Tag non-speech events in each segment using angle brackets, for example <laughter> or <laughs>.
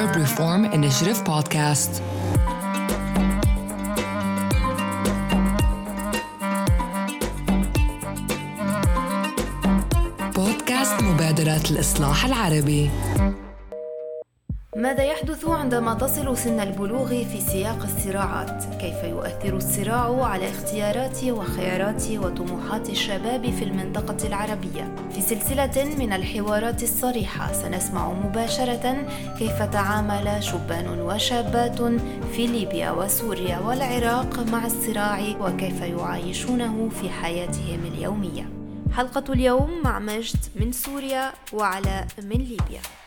Arab Reform Initiative podcast. بودكاست مبادرة الإصلاح العربي ماذا يحدث عندما تصل سن البلوغ في سياق الصراعات؟ كيف يؤثر الصراع على اختيارات وخيارات وطموحات الشباب في المنطقة العربية؟ في سلسلة من الحوارات الصريحة سنسمع مباشرة كيف تعامل شبان وشابات في ليبيا وسوريا والعراق مع الصراع وكيف يعايشونه في حياتهم اليومية. حلقة اليوم مع مجد من سوريا وعلاء من ليبيا.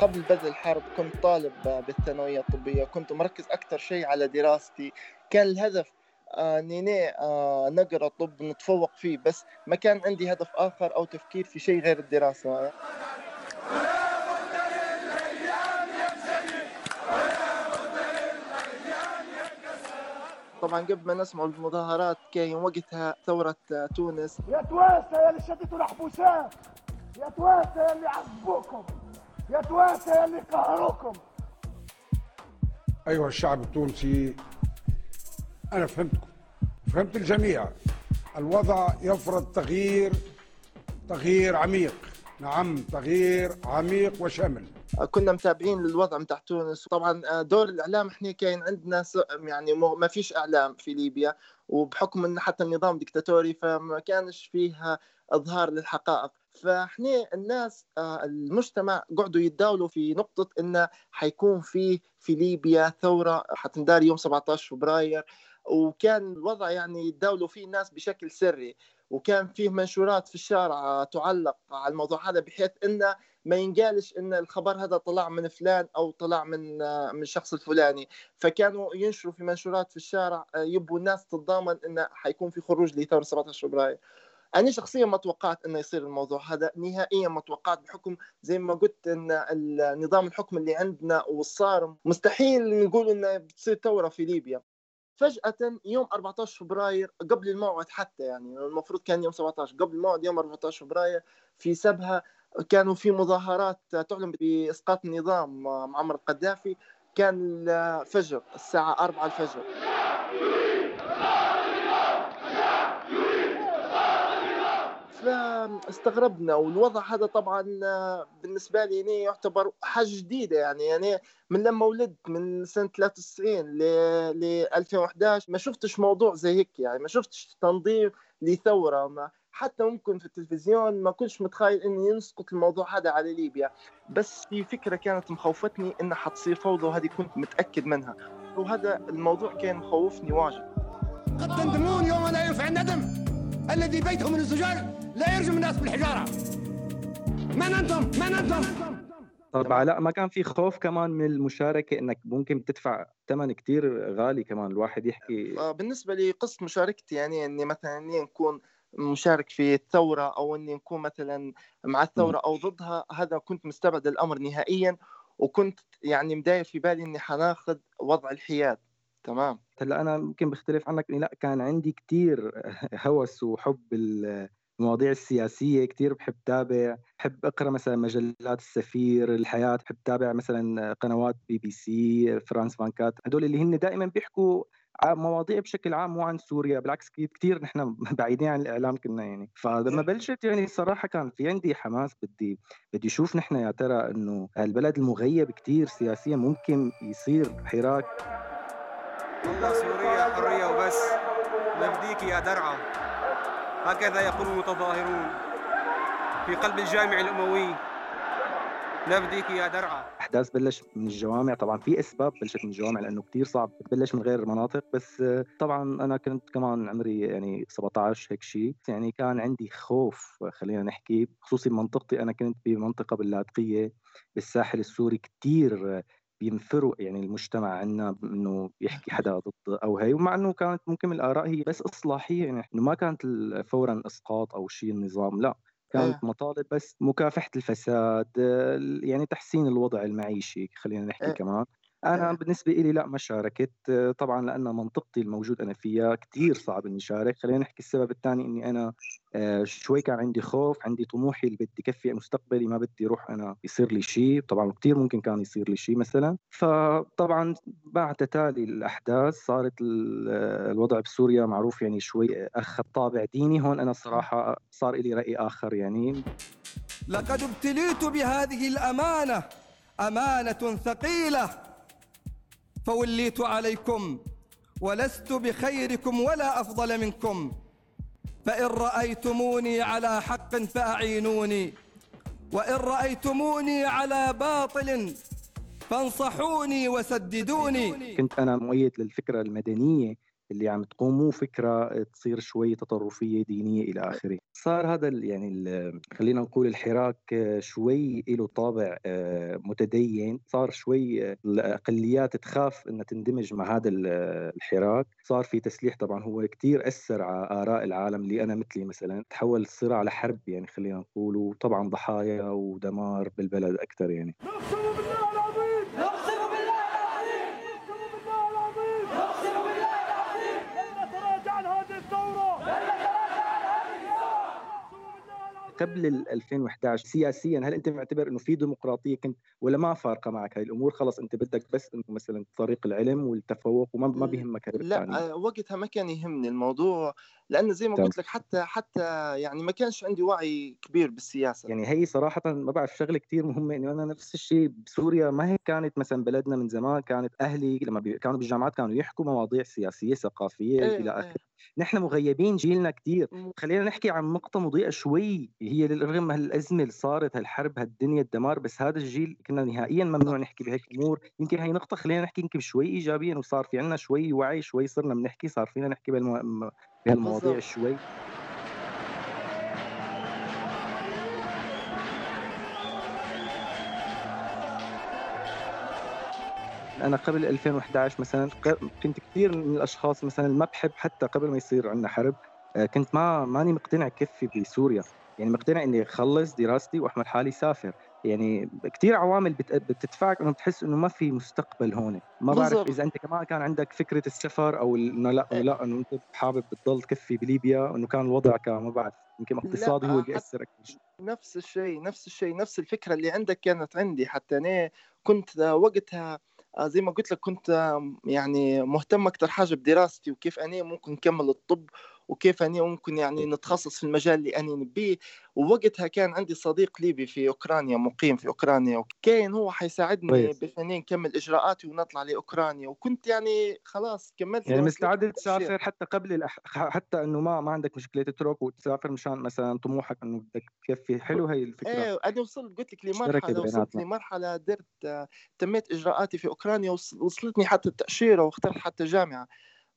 قبل بدء الحرب كنت طالب بالثانوية الطبية كنت مركز أكثر شيء على دراستي. كان الهدف آه، إني آه نقرأ طب نتفوق فيه بس ما كان عندي هدف آخر أو تفكير في شيء غير الدراسة. طبعا قبل ما نسمع المظاهرات كان وقتها ثورة تونس. يا تواسة يا اللي شدتوا الحبوسات! يا تواسة يا اللي عذبوكم! يا تواسة اللي قهروكم أيها الشعب التونسي أنا فهمتكم. فهمت الجميع. الوضع يفرض تغيير تغيير عميق. نعم تغيير عميق وشامل. كنا متابعين للوضع متاع تونس. طبعا دور الإعلام إحنا كاين عندنا يعني ما فيش إعلام في ليبيا. وبحكم إن حتى النظام ديكتاتوري فما كانش فيها إظهار للحقائق. فاحنا الناس آه، المجتمع قعدوا يتداولوا في نقطة انه حيكون في في ليبيا ثورة حتندار يوم 17 فبراير وكان الوضع يعني يتداولوا فيه الناس بشكل سري وكان فيه منشورات في الشارع تعلق على الموضوع هذا بحيث انه ما ينقالش إن الخبر هذا طلع من فلان أو طلع من آه، من الشخص الفلاني. فكانوا ينشروا في منشورات في الشارع آه، يبوا الناس تتضامن انه حيكون في خروج لثورة 17 فبراير. أنا شخصيا ما توقعت إنه يصير الموضوع هذا نهائيا ما توقعت بحكم زي ما قلت إن النظام الحكم اللي عندنا والصارم مستحيل نقول إنه بتصير ثورة في ليبيا. فجأة يوم 14 فبراير قبل الموعد حتى يعني المفروض كان يوم 17 قبل الموعد يوم 14 فبراير في سبها كانوا في مظاهرات تعلن بإسقاط النظام معمر القذافي كان الفجر الساعة 4 الفجر. فاستغربنا والوضع هذا طبعا بالنسبة لي يعني يعتبر حاجة جديدة يعني. يعني من لما ولدت من سنة 93 ل 2011 ما شفتش موضوع زي هيك يعني ما شفتش تنظيم لثورة ما حتى ممكن في التلفزيون ما كنتش متخيل إني ينسقط الموضوع هذا على ليبيا. بس في فكرة كانت مخوفتني إنها حتصير فوضى وهذه كنت متأكد منها. وهذا الموضوع كان مخوفني واجد. قد تندمون يوم لا ينفع الندم الذي بيته من الزجاج. لا يرجم الناس بالحجارة. من أنتم؟ من أنتم؟ طب علاء ما كان في خوف كمان من المشاركة إنك ممكن تدفع ثمن كتير غالي كمان الواحد يحكي. آه، بالنسبة لي قصه مشاركتي يعني إني مثلا إني نكون مشارك في الثورة أو إني نكون مثلا مع الثورة أو ضدها هذا كنت مستبعد الأمر نهائيا وكنت يعني مداير في بالي إني حناخذ وضع الحياد. تمام. هلأ أنا يمكن بختلف عنك إني لا كان عندي كتير هوس وحب المواضيع السياسية كتير بحب تابع بحب أقرأ مثلا مجلات السفير الحياة. بحب تابع مثلا قنوات BBC France vingt-quatre. هدول اللي هن دائما بيحكوا مواضيع بشكل عام مو عن سوريا. بالعكس كثير نحن <laughs> بعيدين عن الإعلام كنا يعني. فلما بلشت يعني الصراحه كان في عندي حماس. بدي بدي أشوف نحن يا ترى إنه البلد المغيب كثير سياسيا ممكن يصير حراك. والله سوريا حرية وبس. نفديك يا درعه هكذا يقول المتظاهرون في قلب الجامع الأموي. نفديك يا درعا. أحداث بلش من الجوامع. طبعا في أسباب بلشت من الجوامع لأنه كثير صعب تبلش من غير المناطق بس طبعا أنا كنت كمان عمري يعني 17 هيك شيء يعني كان عندي خوف خلينا نحكي خصوصي منطقتي أنا كنت بمنطقة باللاذقيه بالساحل السوري كثير بينفروا يعني المجتمع عنا انه يحكي حدا ضد أو هي ومع إنه كانت ممكن الآراء هي بس إصلاحية يعني إنه ما كانت فورا إسقاط أو شيء النظام لا كانت آه. مطالب بس مكافحة الفساد يعني تحسين الوضع المعيشي خلينا نحكي آه. كمان أنا بالنسبة لي لا ما شاركت طبعا لأن منطقتي الموجود أنا فيها كثير صعب إني شارك خلينا نحكي السبب الثاني إني أنا آه، شوي كان عندي خوف عندي طموحي اللي بدي كفي مستقبلي ما بدي أروح أنا يصير لي شيء طبعا كثير ممكن كان يصير لي شيء مثلا. فطبعا بعد تتالي الأحداث صارت الوضع بسوريا معروف يعني شوي اخذ طابع ديني. هون أنا الصراحه صار لي رأي آخر يعني. لقد ابتليت بهذه الأمانة أمانة ثقيلة. فوليت عليكم ولست بخيركم ولا أفضل منكم. فإن رأيتموني على حق فأعينوني. وإن رأيتموني على باطل فانصحوني وسددوني. كنت أنا مؤيد للفكرة المدنية اللي عم تقوموا فكرة تصير شوي تطرفية دينية إلى آخره. صار هذا يعني خلينا نقول الحراك شوي له طابع آه، متدين. صار شوي الأقليات تخاف إنها تندمج مع هذا الحراك. صار في تسليح طبعا هو كثير أثر على آراء العالم اللي أنا مثلي مثلا. تحول الصراع لحرب يعني خلينا نقول وطبعا ضحايا ودمار بالبلد أكثر يعني. قبل 2011 سياسيا هل أنت معتبر إنه في ديمقراطية كنت ولا ما فارقة معك هاي الأمور؟ خلص أنت بدك بس إنه مثلا طريق العلم والتفوق وما ما بيهمك لا وقتها ما كان يهمني الموضوع. لأنه زي ما قلت لك حتى حتى يعني ما كانش عندي وعي كبير بالسياسة. يعني هي صراحة ما بعرف شغلة كثير مهمه انه أنا نفس الشيء بسوريا ما هيك كانت مثلا بلدنا من زمان كانت أهلي لما بي... كانوا بالجامعات كانوا يحكوا مواضيع سياسية ثقافية إيه إلى آخره. إيه. نحن مغيبين جيلنا كثير خلينا نحكي عن نقطة مضيئة شوي هي رغم هالأزمة اللي صارت هالحرب هالدنيا الدمار بس هذا الجيل كنا نهائيا ممنوع نحكي بهيك أمور. يمكن هي نقطة خلينا نحكي يمكن شوي ايجابيا وصار في عندنا شوي وعي شوي صرنا بنحكي صار فينا نحكي بالمو... بهالمواضيع شوي أنا قبل 2011 مثلا كنت كثير من الأشخاص مثلا ما بحب حتى قبل ما يصير عندنا حرب آه، كنت ما ماني مقتنع كفي بسوريا يعني مقتنع إني أخلص دراستي واحمل حالي سافر يعني كثير عوامل بتدفعك إنه بتحس إنه ما في مستقبل هون. ما بعرف إذا أنت كمان كان عندك فكرة السفر أو إنه لا إنه لا إنه أنت حابب بتضل تكفي بليبيا إنه كان الوضع كان ما بعرف يمكن اقتصادي هو اللي اثر أكثر نفس الشيء نفس الشيء نفس الفكرة اللي عندك كانت عندي. حتى أنا كنت وقتها آه، زي ما قلت لك كنت يعني مهتم أكثر حاجة بدراستي وكيف أنا ممكن نكمل الطب وكيف أنا ممكن يعني نتخصص في المجال اللي أنا نبيه. ووقتها كان عندي صديق ليبي في أوكرانيا مقيم في أوكرانيا وكان هو حيساعدني بأني نكمل إجراءاتي ونطلع لأوكرانيا. وكنت يعني خلاص كملت يعني مستعد تسافر حتى قبل الأح... حتى إنه ما ما عندك مشكلة تترك وتسافر مشان مثلا طموحك إنه بدك تكفي. حلو هي الفكرة. إيه أنا وصلت قلت لك لمرحلة وصلت لمرحلة درت تميت إجراءاتي في أوكرانيا وصلتني حتى التأشيرة واخترت حتى جامعة.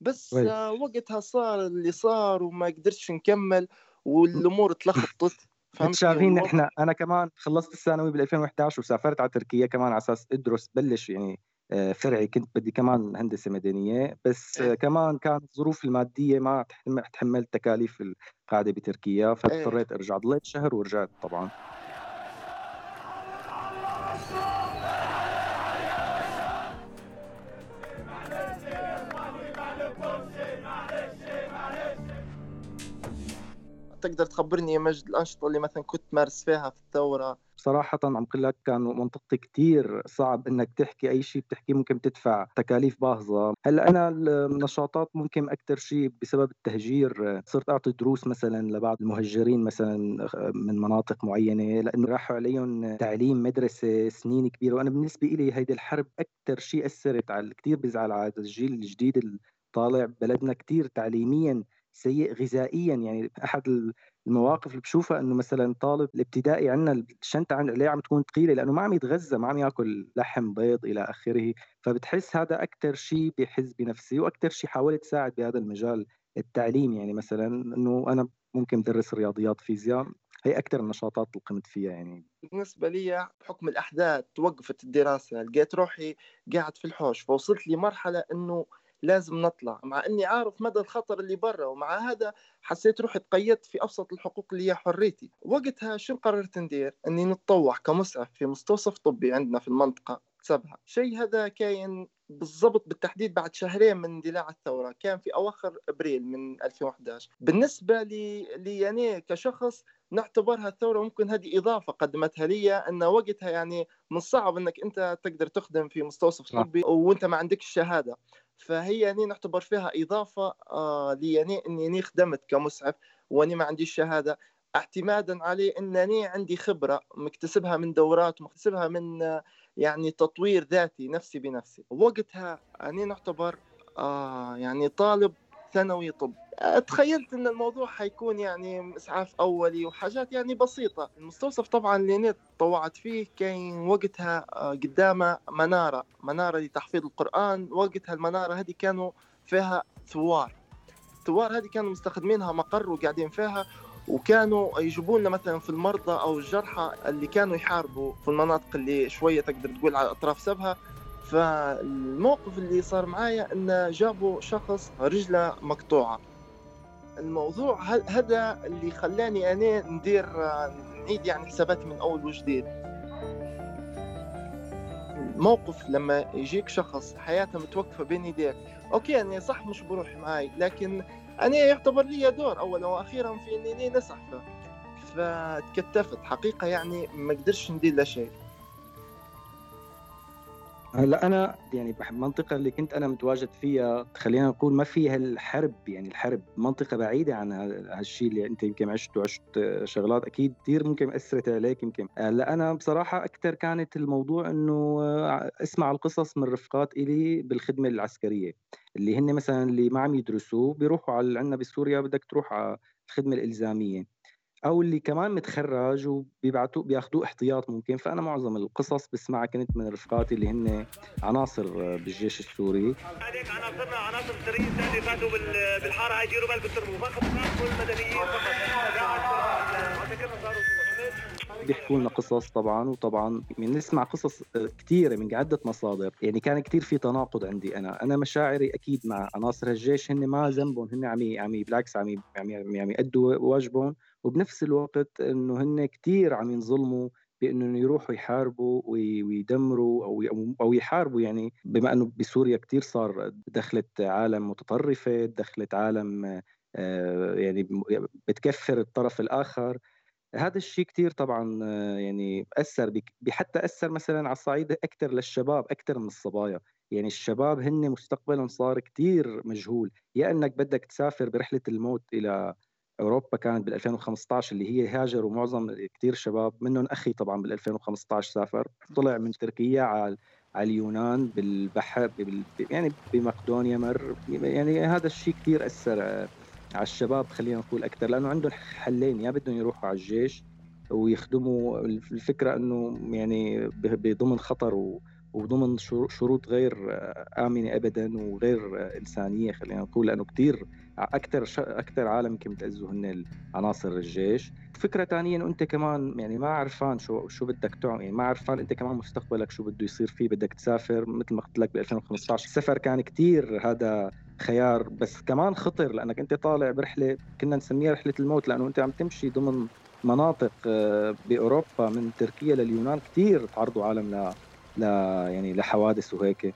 بس وي. وقتها صار اللي صار وما قدرتش نكمل والأمور تلخبطت فهمت شايفين نحن أنا كمان خلصت الثانوي بال 2011 وسافرت على تركيا كمان على أساس أدرس بلش يعني آه، فرعي كنت بدي كمان هندسة مدنية بس إيه. كمان كانت الظروف المادية ما تحملت تكاليف القاعدة بتركيا إيه. فاضطريت أرجع ضليت شهر ورجعت طبعا تقدر تخبرني يا مجد الأنشطة اللي مثلا كنت تمارس فيها في الثورة؟ صراحة عم قل لك كان منطقتي كتير صعب إنك تحكي أي شيء بتحكيه ممكن تدفع تكاليف باهظة. هلأ أنا النشاطات ممكن أكثر شيء بسبب التهجير صرت أعطي دروس مثلا لبعض المهجرين مثلا من مناطق معينة لأنه راحوا عليهم تعليم مدرسة سنين كبيرة. وأنا بالنسبة لي هيدي الحرب أكثر شيء أثرت على كثير بزعل على الجيل الجديد طالع. بلدنا كتير تعليميا سيء غذائيا. يعني أحد المواقف اللي بشوفها إنه مثلا طالب الابتدائي عندنا الشنطة عليه عم تكون ثقيله لأنه ما عم يتغذى ما عم يأكل لحم بيض إلى آخره. فبتحس هذا أكثر شيء بحس بنفسي وأكثر شيء حاولت ساعد بهذا المجال التعليم. يعني مثلا إنه أنا ممكن بدرس رياضيات فيزياء هي أكثر النشاطات اللي قمت فيها يعني. بالنسبة لي بحكم الأحداث توقفت الدراسة لقيت روحي قاعد في الحوش فوصلت لمرحلة إنه لازم نطلع مع إني عارف مدى الخطر اللي برا ومع هذا حسيت روحي تقيدت في أبسط الحقوق اللي هي حريتي. وقتها شو قررت ندير؟ إني نتطوع كمسعف في مستوصف طبي عندنا في المنطقة مكتسبها شيء هذا كاين بالضبط بالتحديد بعد شهرين من اندلاع الثورة كان في أواخر أبريل من 2011 بالنسبة لي, لي يعني كشخص نعتبرها الثورة ممكن هذه إضافة قدمتها لي أن وقتها يعني من الصعب أنك أنت تقدر تخدم في مستوصف طبي وأنت ما عندك الشهادة فهي يعني نعتبر فيها إضافة آه لي يعني أني خدمت كمسعف وأني ما عنديش شهادة. اعتمادا عليه انني عندي خبرة مكتسبها من دورات ومكتسبها من يعني تطوير ذاتي نفسي بنفسي. وقتها اني نعتبر آه يعني طالب ثانوي طب. تخيلت إن الموضوع حيكون يعني إسعاف أولي وحاجات يعني بسيطة. المستوصف طبعا اللي أنا تطوعت فيه كان وقتها آه، قدامه منارة منارة لتحفيظ القرآن. وقتها المنارة هذه كانوا فيها ثوار. الثوار هذه كانوا مستخدمينها مقر وقاعدين فيها. وكانوا يجيبوا لنا مثلا في المرضى أو الجرحى اللي كانوا يحاربوا في المناطق اللي شوية تقدر تقول على أطراف سبها. فالموقف اللي صار معايا إن جابوا شخص رجلة مقطوعة. الموضوع هذا اللي خلاني أنا ندير نعيد يعني حساباتي من أول وجديد. الموقف لما يجيك شخص حياته متوقفة بين يديك. أوكي أنا صح مش بروح معي لكن أنا يعتبر لي دور اولا وأخيرا في إني نسعى فتكتفت حقيقة يعني ما قدرش ندير لا شيء. هلا أنا يعني بحب المنطقة اللي كنت أنا متواجد فيها خلينا نقول ما فيها الحرب يعني الحرب منطقة بعيدة عن هالشيء اللي أنت يمكن عشت وعشت شغلات أكيد كثير ممكن اثرت عليك يمكن. هلا أنا بصراحة أكثر كانت الموضوع إنه أسمع القصص من رفقات إلي بالخدمة العسكرية اللي هن مثلا اللي ما عم يدرسوا بيروحوا على عندنا بسوريا بدك تروح على الخدمة الإلزامية. أو اللي كمان متخرج وبيبعتوا بياخذوه احتياط ممكن. فأنا معظم القصص بسمعها كنت من رفقاتي اللي هن عناصر بالجيش السوري. هذيك عناصرنا عناصر سريه ثانية فاتوا بالحارة هاي ديروا بالكم ترموا فقط المدنيين بيحكوا لنا قصص طبعا وطبعا بنسمع قصص كثيره من عده مصادر. يعني كان كثير في تناقض عندي أنا. أنا مشاعري أكيد مع عناصر الجيش هن ما ذنبهم هن عم عم بالعكس عم عم عم يأدوا واجبهم. وبنفس الوقت إنه هن كثير عم ينظلموا بإنه يروحوا يحاربوا ويدمروا أو أو يحاربوا يعني بما إنه بسوريا كثير صار دخلت عالم متطرفة دخلت عالم آه، يعني بتكفر الطرف الآخر. هذا الشيء كثير طبعا آه، يعني أثر حتى أثر مثلا على الصعيد أكثر للشباب أكثر من الصبايا. يعني الشباب هن مستقبلهم صار كثير مجهول. يا انك بدك تسافر برحلة الموت إلى أوروبا كانت بال 2015 اللي هي هاجروا معظم كثير شباب منهم أخي طبعا بال 2015 سافر طلع من تركيا على على اليونان بالبحر يعني بمقدونيا مر يعني هذا الشيء كثير أثر على الشباب خلينا نقول أكثر لأنه عندهم حلين يا بدهم يروحوا على الجيش ويخدموا الفكرة إنه يعني بضمن خطر وضمن شروط غير آمنة ابدا وغير إنسانية خلينا نقول لأنه كثير أكثر أكثر عالم يمكن بتاذوا هن عناصر الجيش. فكرة ثانية انه أنت كمان يعني ما عرفان شو شو بدك تعمل يعني ما عرفان أنت كمان مستقبلك شو بده يصير فيه. بدك تسافر مثل ما قلت لك ب 2015 السفر كان كثير هذا خيار بس كمان خطر لأنك أنت طالع برحلة كنا نسميها رحلة الموت لأنه أنت عم تمشي ضمن مناطق آه، بأوروبا من تركيا لليونان. كثير تعرضوا عالم ل يعني لحوادث وهيك.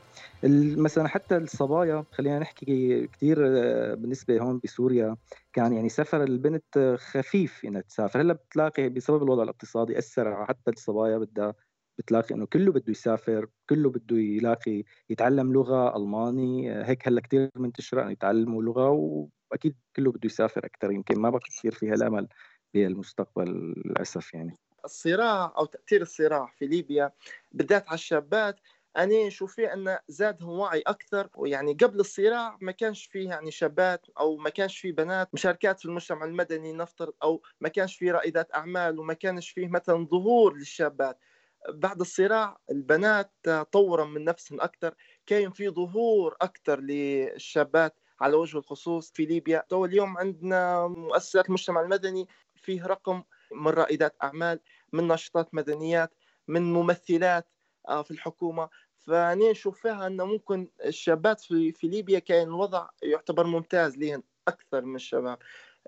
مثلا حتى الصبايا خلينا نحكي كثير آه، بالنسبة هون بسوريا كان يعني سفر البنت خفيف إنها تسافر. هلأ بتلاقي بسبب الوضع الاقتصادي أثر حتى الصبايا بدها بتلاقي إنه كله بده يسافر كله بده يلاقي يتعلم لغة ألماني. هيك هلأ كثير منتشرة إنه يتعلموا لغة وأكيد كله بده يسافر أكثر يمكن ما بقى كثير فيها الامل بالمستقبل للأسف يعني. الصراع أو تأثير الصراع في ليبيا بالذات على الشابات. أنا نشوف فيه أن زادهم وعي أكثر ويعني قبل الصراع ما كانش فيه يعني شابات أو ما كانش فيه بنات. مشاركات في المجتمع المدني نفترض أو ما كانش فيه رائدات أعمال وما كانش فيه مثلا ظهور للشابات. بعد الصراع البنات طورا من نفسهم أكثر. كان في ظهور أكثر للشابات على وجه الخصوص في ليبيا. تو اليوم عندنا مؤسسات المجتمع المدني فيه رقم من رائدات أعمال. من ناشطات مدنيات من ممثلات آه، في الحكومة. فأنا نشوف فيها أن ممكن الشابات في, في ليبيا كان الوضع يعتبر ممتاز لهم أكثر من الشباب.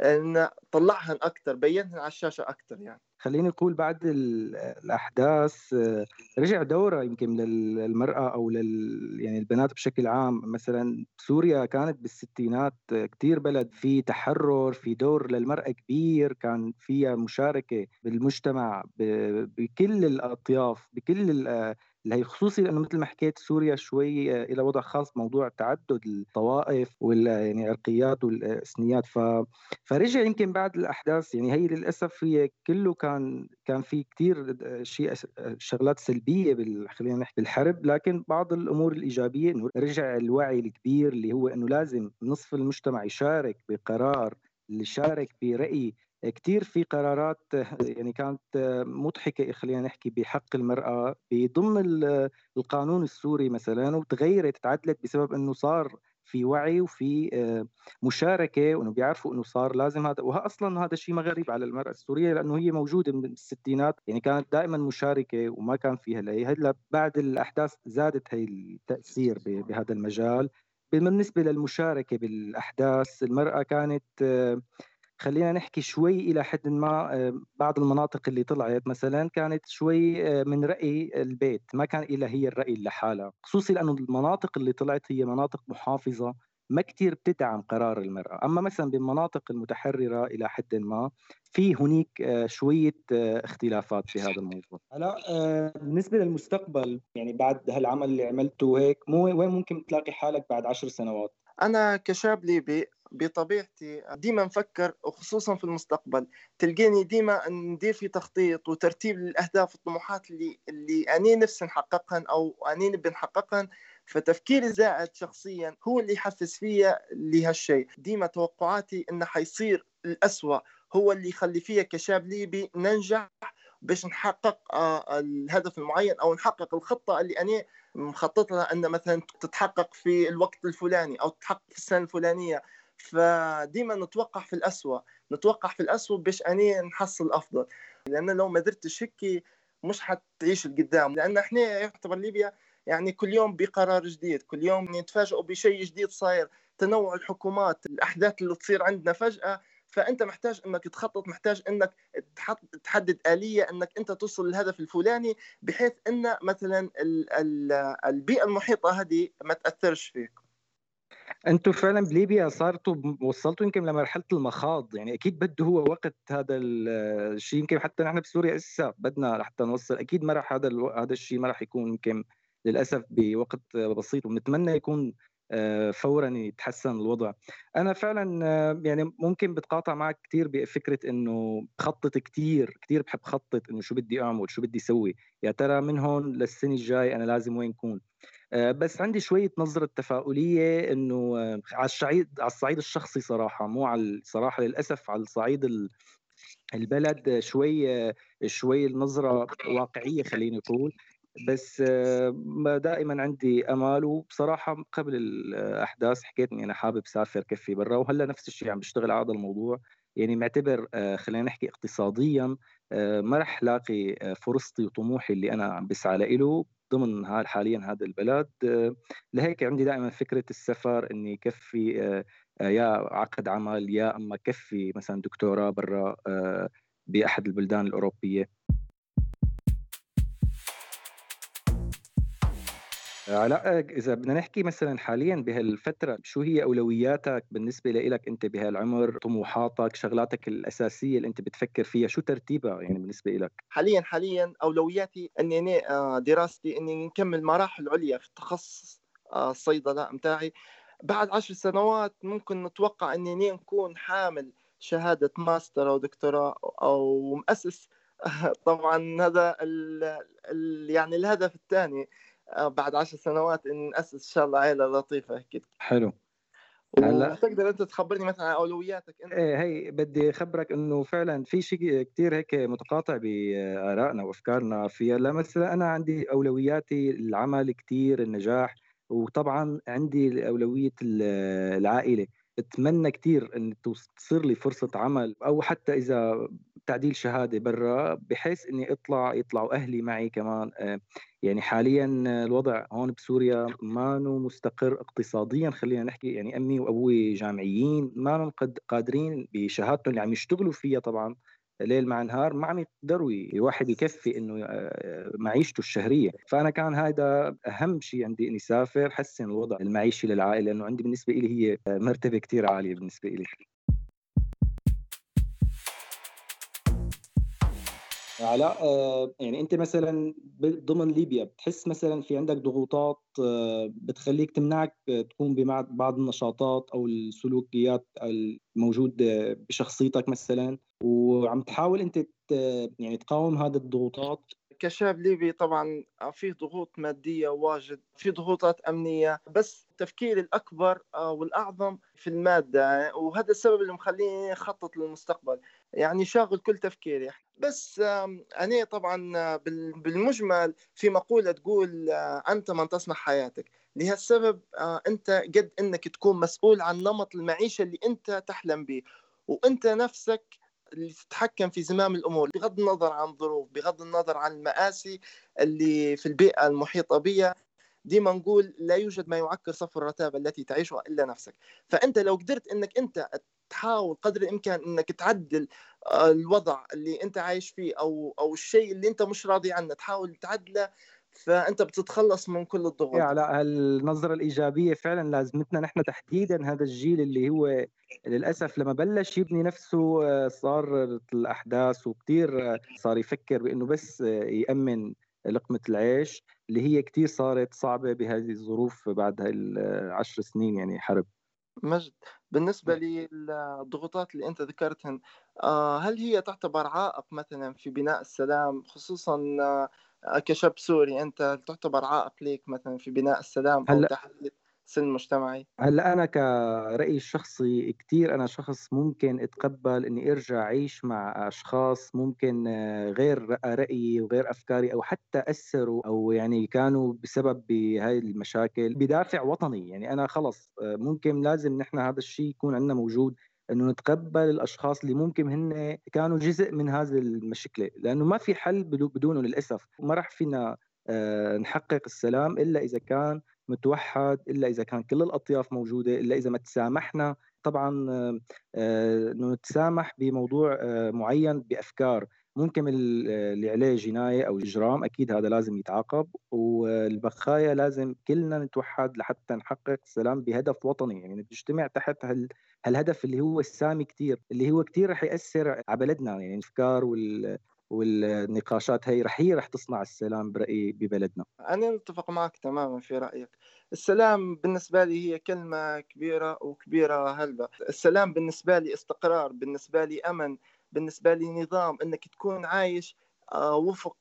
إن طلعهن أكثر بينهن على الشاشة أكثر يعني. خليني نقول بعد الأحداث آه، رجع دورة يمكن للمرأة أو لل يعني البنات بشكل عام. مثلا سوريا كانت بالستينات كثير بلد في تحرر في دور للمرأة كبير كان فيها مشاركة بالمجتمع بكل الأطياف بكل اللي خصوصي لأنه مثل ما حكيت سوريا شوي إلى وضع خاص موضوع تعدد الطوائف وال يعني العرقيات والأثنيات. ف فرجع يمكن بعد الأحداث يعني هي للأسف هي كله كان كان في كثير شيء شغلات سلبية بال... خلينا نحكي بالحرب. لكن بعض الأمور الإيجابية إنه رجع الوعي الكبير اللي هو إنه لازم نصف المجتمع يشارك بقرار اللي شارك برأي كثير في قرارات يعني كانت مضحكة خلينا نحكي بحق المرأة بضمن القانون السوري مثلا وتغيرت تعدلت بسبب إنه صار في وعي وفي مشاركة وإنه بيعرفوا إنه صار لازم هذا وها أصلا هذا الشيء ما غريب على المرأة السورية لأنه هي موجودة من الستينات يعني كانت دائما مشاركة وما كان فيها لي هلا بعد الأحداث زادت هي التأثير بهذا المجال. بالنسبة للمشاركة بالأحداث المرأة كانت خلينا نحكي شوي إلى حد ما آه، بعض المناطق اللي طلعت مثلا كانت شوي آه، من رأي البيت ما كان إلى هي الرأي لحالها خصوصي لأنه المناطق اللي طلعت هي مناطق محافظة ما كثير بتدعم قرار المرأة. أما مثلا بالمناطق المتحررة إلى حد ما في هنيك آه، شوية اختلافات في هذا الموضوع. هلا بالنسبة للمستقبل يعني بعد هالعمل اللي عملته هيك وين ممكن تلاقي حالك بعد عشر سنوات؟ أنا كشاب ليبي بطبيعتي ديما نفكر وخصوصا في المستقبل. تلقيني ديما ندير في تخطيط وترتيب للأهداف والطموحات اللي اللي أني نفسي نحققهن أو أني نبي نحققهن. فتفكيري الزائد شخصيا هو اللي يحفز فيا لهالشيء. ديما توقعاتي إنه حيصير الأسوأ هو اللي يخلي فيا كشاب ليبي ننجح باش نحقق آه، الهدف المعين أو نحقق الخطة اللي أنا مخطط لها. إن مثلا تتحقق في الوقت الفلاني أو تتحقق في السنة الفلانية. فديما نتوقع في الأسوأ نتوقع في الأسوأ باش أني نحصل الأفضل. لأن لو ما درتش هيك مش حتعيش القدام لأن إحنا يعتبر ليبيا يعني كل يوم بقرار جديد كل يوم نتفاجئوا بشيء جديد صاير تنوع الحكومات الأحداث اللي تصير عندنا فجأة. فأنت محتاج إنك تخطط محتاج إنك تحدد آلية إنك أنت توصل للهدف الفلاني بحيث إن مثلا البيئة المحيطة هذه ما تأثرش فيك. أنتم فعلا بليبيا صارتوا وصلتوا يمكن لمرحلة المخاض يعني أكيد بده هو وقت هذا الشيء <hesitation> يمكن حتى نحن بسوريا لسه بدنا لحتى نوصل أكيد ما راح هذا. هذا الشيء ما راح يكون يمكن للأسف بوقت بسيط وبنتمنى يكون فورا يتحسن الوضع. أنا فعلا آه، يعني ممكن بتقاطع معك كثير بفكرة إنه بخطط كثير كثير بحب خطط إنه شو بدي أعمل شو بدي أسوي. يا ترى من هون للسنة الجاي أنا لازم وين كون؟ آه، بس عندي شوية نظرة تفاؤلية إنه آه، على الصعيد على الصعيد الشخصي صراحة مو على الصراحه للأسف على الصعيد البلد شوي آه، شوي النظره واقعية خليني أقول. بس دائما عندي آمال وبصراحة قبل الأحداث حكيت إني أنا حابب أسافر كفي برا وهلأ نفس الشيء عم بشتغل على هذا الموضوع. يعني معتبر خلينا نحكي اقتصاديا ما رح لاقي فرصتي وطموحي اللي أنا عم بسعى له ضمن حاليا هذا البلد. لهيك عندي دائما فكرة السفر إني آه، آه، يا عقد عمل يا أما كفي مثلا دكتوراه برا آه، بأحد البلدان الأوروبية. علاء إذا بدنا نحكي مثلا حاليا بهالفترة شو هي أولوياتك بالنسبة لك أنت بهالعمر؟ طموحاتك شغلاتك الأساسية اللي أنت بتفكر فيها شو ترتيبها يعني بالنسبة لك حاليا حاليا أولوياتي إني أنا آه، دراستي إني نكمل مراحل عليا في التخصص آه، الصيدلة متاعي بعد عشر سنوات ممكن نتوقع إني نكون حامل شهادة ماستر أو دكتوراه أو مؤسس. <laughs> طبعا هذا ال ال يعني الهدف الثاني. آه، بعد عشر سنوات إن ناسس إن شاء الله عائله لطيفة أكيد. حلو. هلا. تقدر أنت تخبرني مثلا عن أولوياتك أنت؟ إيه هي بدي أخبرك إنه فعلا في شيء كثير هيك متقاطع بآرائنا وأفكارنا في هلا مثلا أنا عندي أولوياتي العمل كثير النجاح وطبعا عندي أولوية العائلة. بتمنى كثير إن تصير لي فرصة عمل أو حتى إذا تعديل شهادة برا بحيث إني أطلع يطلعوا أهلي معي كمان. آه، يعني حاليا الوضع هون بسوريا ما مستقر اقتصاديا خلينا نحكي يعني أمي وأبوي جامعيين ما قادرين بشهادتهم اللي عم يشتغلوا فيها طبعا ليل مع نهار ما عم يقدروا الواحد يكفي إنه آه، معيشته الشهرية. فأنا كان هذا أهم شيء عندي إني اسافر حسن الوضع المعيشي للعائلة لأنه عندي بالنسبة لي هي مرتبة كثير عالية بالنسبة لي علاء آه، يعني أنت مثلا ضمن ليبيا بتحس مثلا في عندك ضغوطات آه، بتخليك تمنعك تقوم ببعض النشاطات أو السلوكيات الموجوده بشخصيتك مثلا وعم تحاول أنت يعني تقاوم هذه الضغوطات؟ كشاب ليبي طبعا في ضغوط مادية واجد في ضغوطات أمنية بس تفكيري الأكبر آه، والأعظم في المادة وهذا السبب اللي مخليني أخطط للمستقبل. يعني شاغل كل تفكيري بس أنا طبعا بالمجمل في مقولة تقول آه، أنت من تصنع حياتك. لهالسبب آه، أنت قد إنك تكون مسؤول عن نمط المعيشة اللي أنت تحلم به وأنت نفسك اللي تتحكم في زمام الأمور بغض النظر عن الظروف بغض النظر عن المآسي اللي في البيئة المحيطة بها ديما نقول لا يوجد ما يعكر صف الرتابه التي تعيشها إلا نفسك. فأنت لو قدرت إنك أنت تحاول قدر الإمكان إنك تعدل آه، الوضع اللي أنت عايش فيه أو أو الشيء اللي أنت مش راضي عنه تحاول تعدله فأنت بتتخلص من كل الضغوط. على النظره الإيجابية فعلا لازمتنا نحن تحديدا هذا الجيل اللي هو للأسف لما بلش يبني نفسه آه، صار الأحداث وكثير آه، صار يفكر بإنه بس يأمن لقمة العيش اللي هي كثير صارت صعبة بهذه الظروف بعد هاي العشر سنين يعني حرب. مجد. بالنسبة للضغوطات اللي أنت ذكرتهن آه، هل هي تعتبر عائق مثلا في بناء السلام خصوصا آه، كشاب سوري أنت تعتبر عائق ليك مثلا في بناء السلام أو تحديد سن مجتمعي؟ هلأ أنا كرأيي الشخصي كثير أنا شخص ممكن أتقبل إني أرجع أعيش مع أشخاص ممكن آه، غير رأيي وغير أفكاري أو حتى أثروا أو يعني كانوا بسبب بهاي المشاكل بدافع وطني. يعني أنا خلص آه، ممكن لازم نحن هذا الشيء يكون عندنا موجود إنه نتقبل الأشخاص اللي ممكن هن كانوا جزء من هذه المشكلة لأنه ما في حل بدونه للأسف. ما راح فينا آه، نحقق السلام إلا إذا كان متوحد إلا إذا كان كل الأطياف موجودة إلا إذا ما تسامحنا. طبعا آه، إنه نتسامح بموضوع آه، معين بأفكار. ممكن اللي عليه جناية أو اجرام أكيد هذا لازم يتعاقب. والبقايا لازم كلنا نتوحد لحتى نحقق السلام بهدف وطني. يعني نجتمع تحت هال هالهدف اللي هو السامي كثير اللي هو كثير رح يأثر على بلدنا. يعني الأفكار وال والنقاشات هي رح هي رح تصنع السلام برأيي ببلدنا. أنا متفق معك تماما في رأيك. السلام بالنسبة لي هي كلمة كبيرة وكبيرة هلبة. السلام بالنسبة لي استقرار بالنسبة لي أمن بالنسبة لي نظام أنك تكون عايش آه، وفق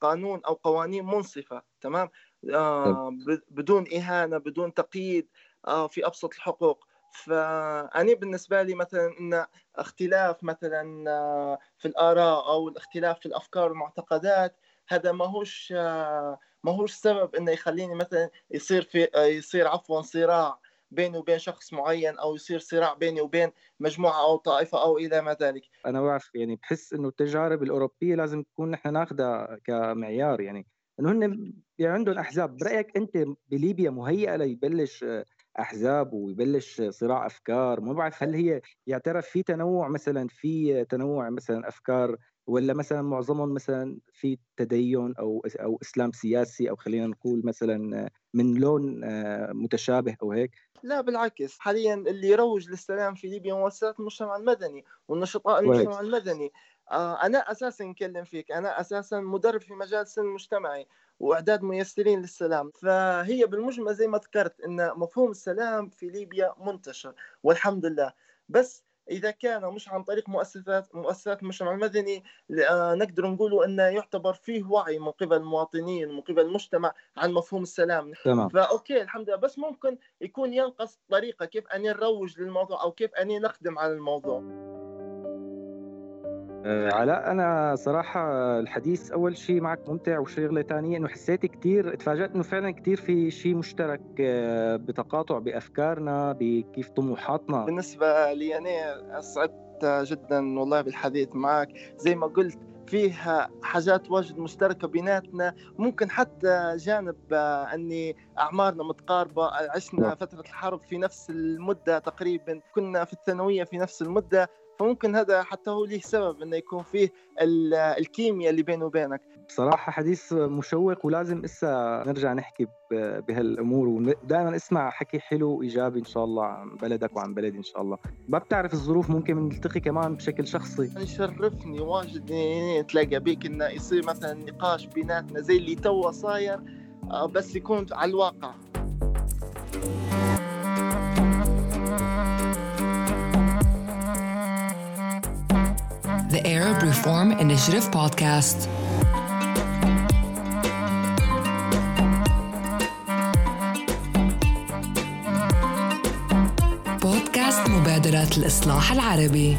قانون أو قوانين منصفة تمام؟ آه، بدون إهانة بدون تقييد آه، في أبسط الحقوق. فأنا بالنسبة لي مثلا أن اختلاف مثلا آه، في الآراء أو الاختلاف في الأفكار والمعتقدات هذا ما هوش آه، ما هوش سبب إنه يخليني مثلا يصير في آه، يصير عفوا صراع بيني وبين شخص معين أو يصير صراع بيني وبين مجموعة أو طائفة أو إلى ما ذلك. أنا بعرف يعني بحس إنه التجارب الأوروبية لازم تكون نحن ناخذها كمعيار يعني. إنه هن يعني عندهم أحزاب. برأيك أنت بليبيا مهيئة ليبلش أحزاب ويبلش صراع أفكار ما بعرف هل هي يعترف في تنوع مثلا في تنوع مثلا أفكار ولا مثلا معظمهم مثلا في تدين أو أو إسلام سياسي أو خلينا نقول مثلا من لون آه، متشابه أو هيك؟ لا بالعكس. حاليا اللي يروج للسلام في ليبيا مؤسسات المجتمع المدني والنشطاء المجتمع المدني. أنا أساسا نكلم فيك. أنا أساسا مدرب في مجال السن المجتمعي وإعداد ميسرين للسلام. فهي بالمجمل زي ما ذكرت إن مفهوم السلام في ليبيا منتشر والحمد لله. بس إذا كان مش عن طريق مؤسسات مؤسسات المجتمع المدني آه، نقدر نقول إنه يعتبر فيه وعي من قبل المواطنين ومن قبل المجتمع عن مفهوم السلام. تمام. فأوكي الحمد لله. بس ممكن يكون ينقص طريقة كيف ان نروج للموضوع أو كيف ان نخدم على الموضوع. آه، علاء أنا صراحة الحديث أول شيء معك ممتع وشغلة ثانية إنه حسيت كثير تفاجأت إنه فعلا كثير في شيء مشترك آه، بتقاطع بأفكارنا بكيف طموحاتنا. بالنسبة لي أنا استمتعت جدا والله بالحديث معك. زي ما قلت فيها حاجات واجد مشتركة بيناتنا. ممكن حتى جانب آه، أني أعمارنا متقاربة عشنا نعم. فترة الحرب في نفس المدة تقريبا كنا في الثانوية في نفس المدة. فممكن هذا حتى هو ليه سبب إنه يكون فيه ال- الكيمياء اللي بينه وبينك. بصراحة حديث مشوق ولازم إسا نرجع نحكي بهالأمور ودائما اسمع حكي حلو وإيجابي إن شاء الله عن بلدك وعن بلدي إن شاء الله. ما بتعرف الظروف ممكن نلتقي كمان بشكل شخصي؟ يشرفني واجد نتلاقى بيك إنه يصير مثلا نقاش بيناتنا زي اللي توا صاير آه، بس يكون على الواقع. The Arab Reform Initiative Podcast. بودكاست مبادرة الإصلاح العربي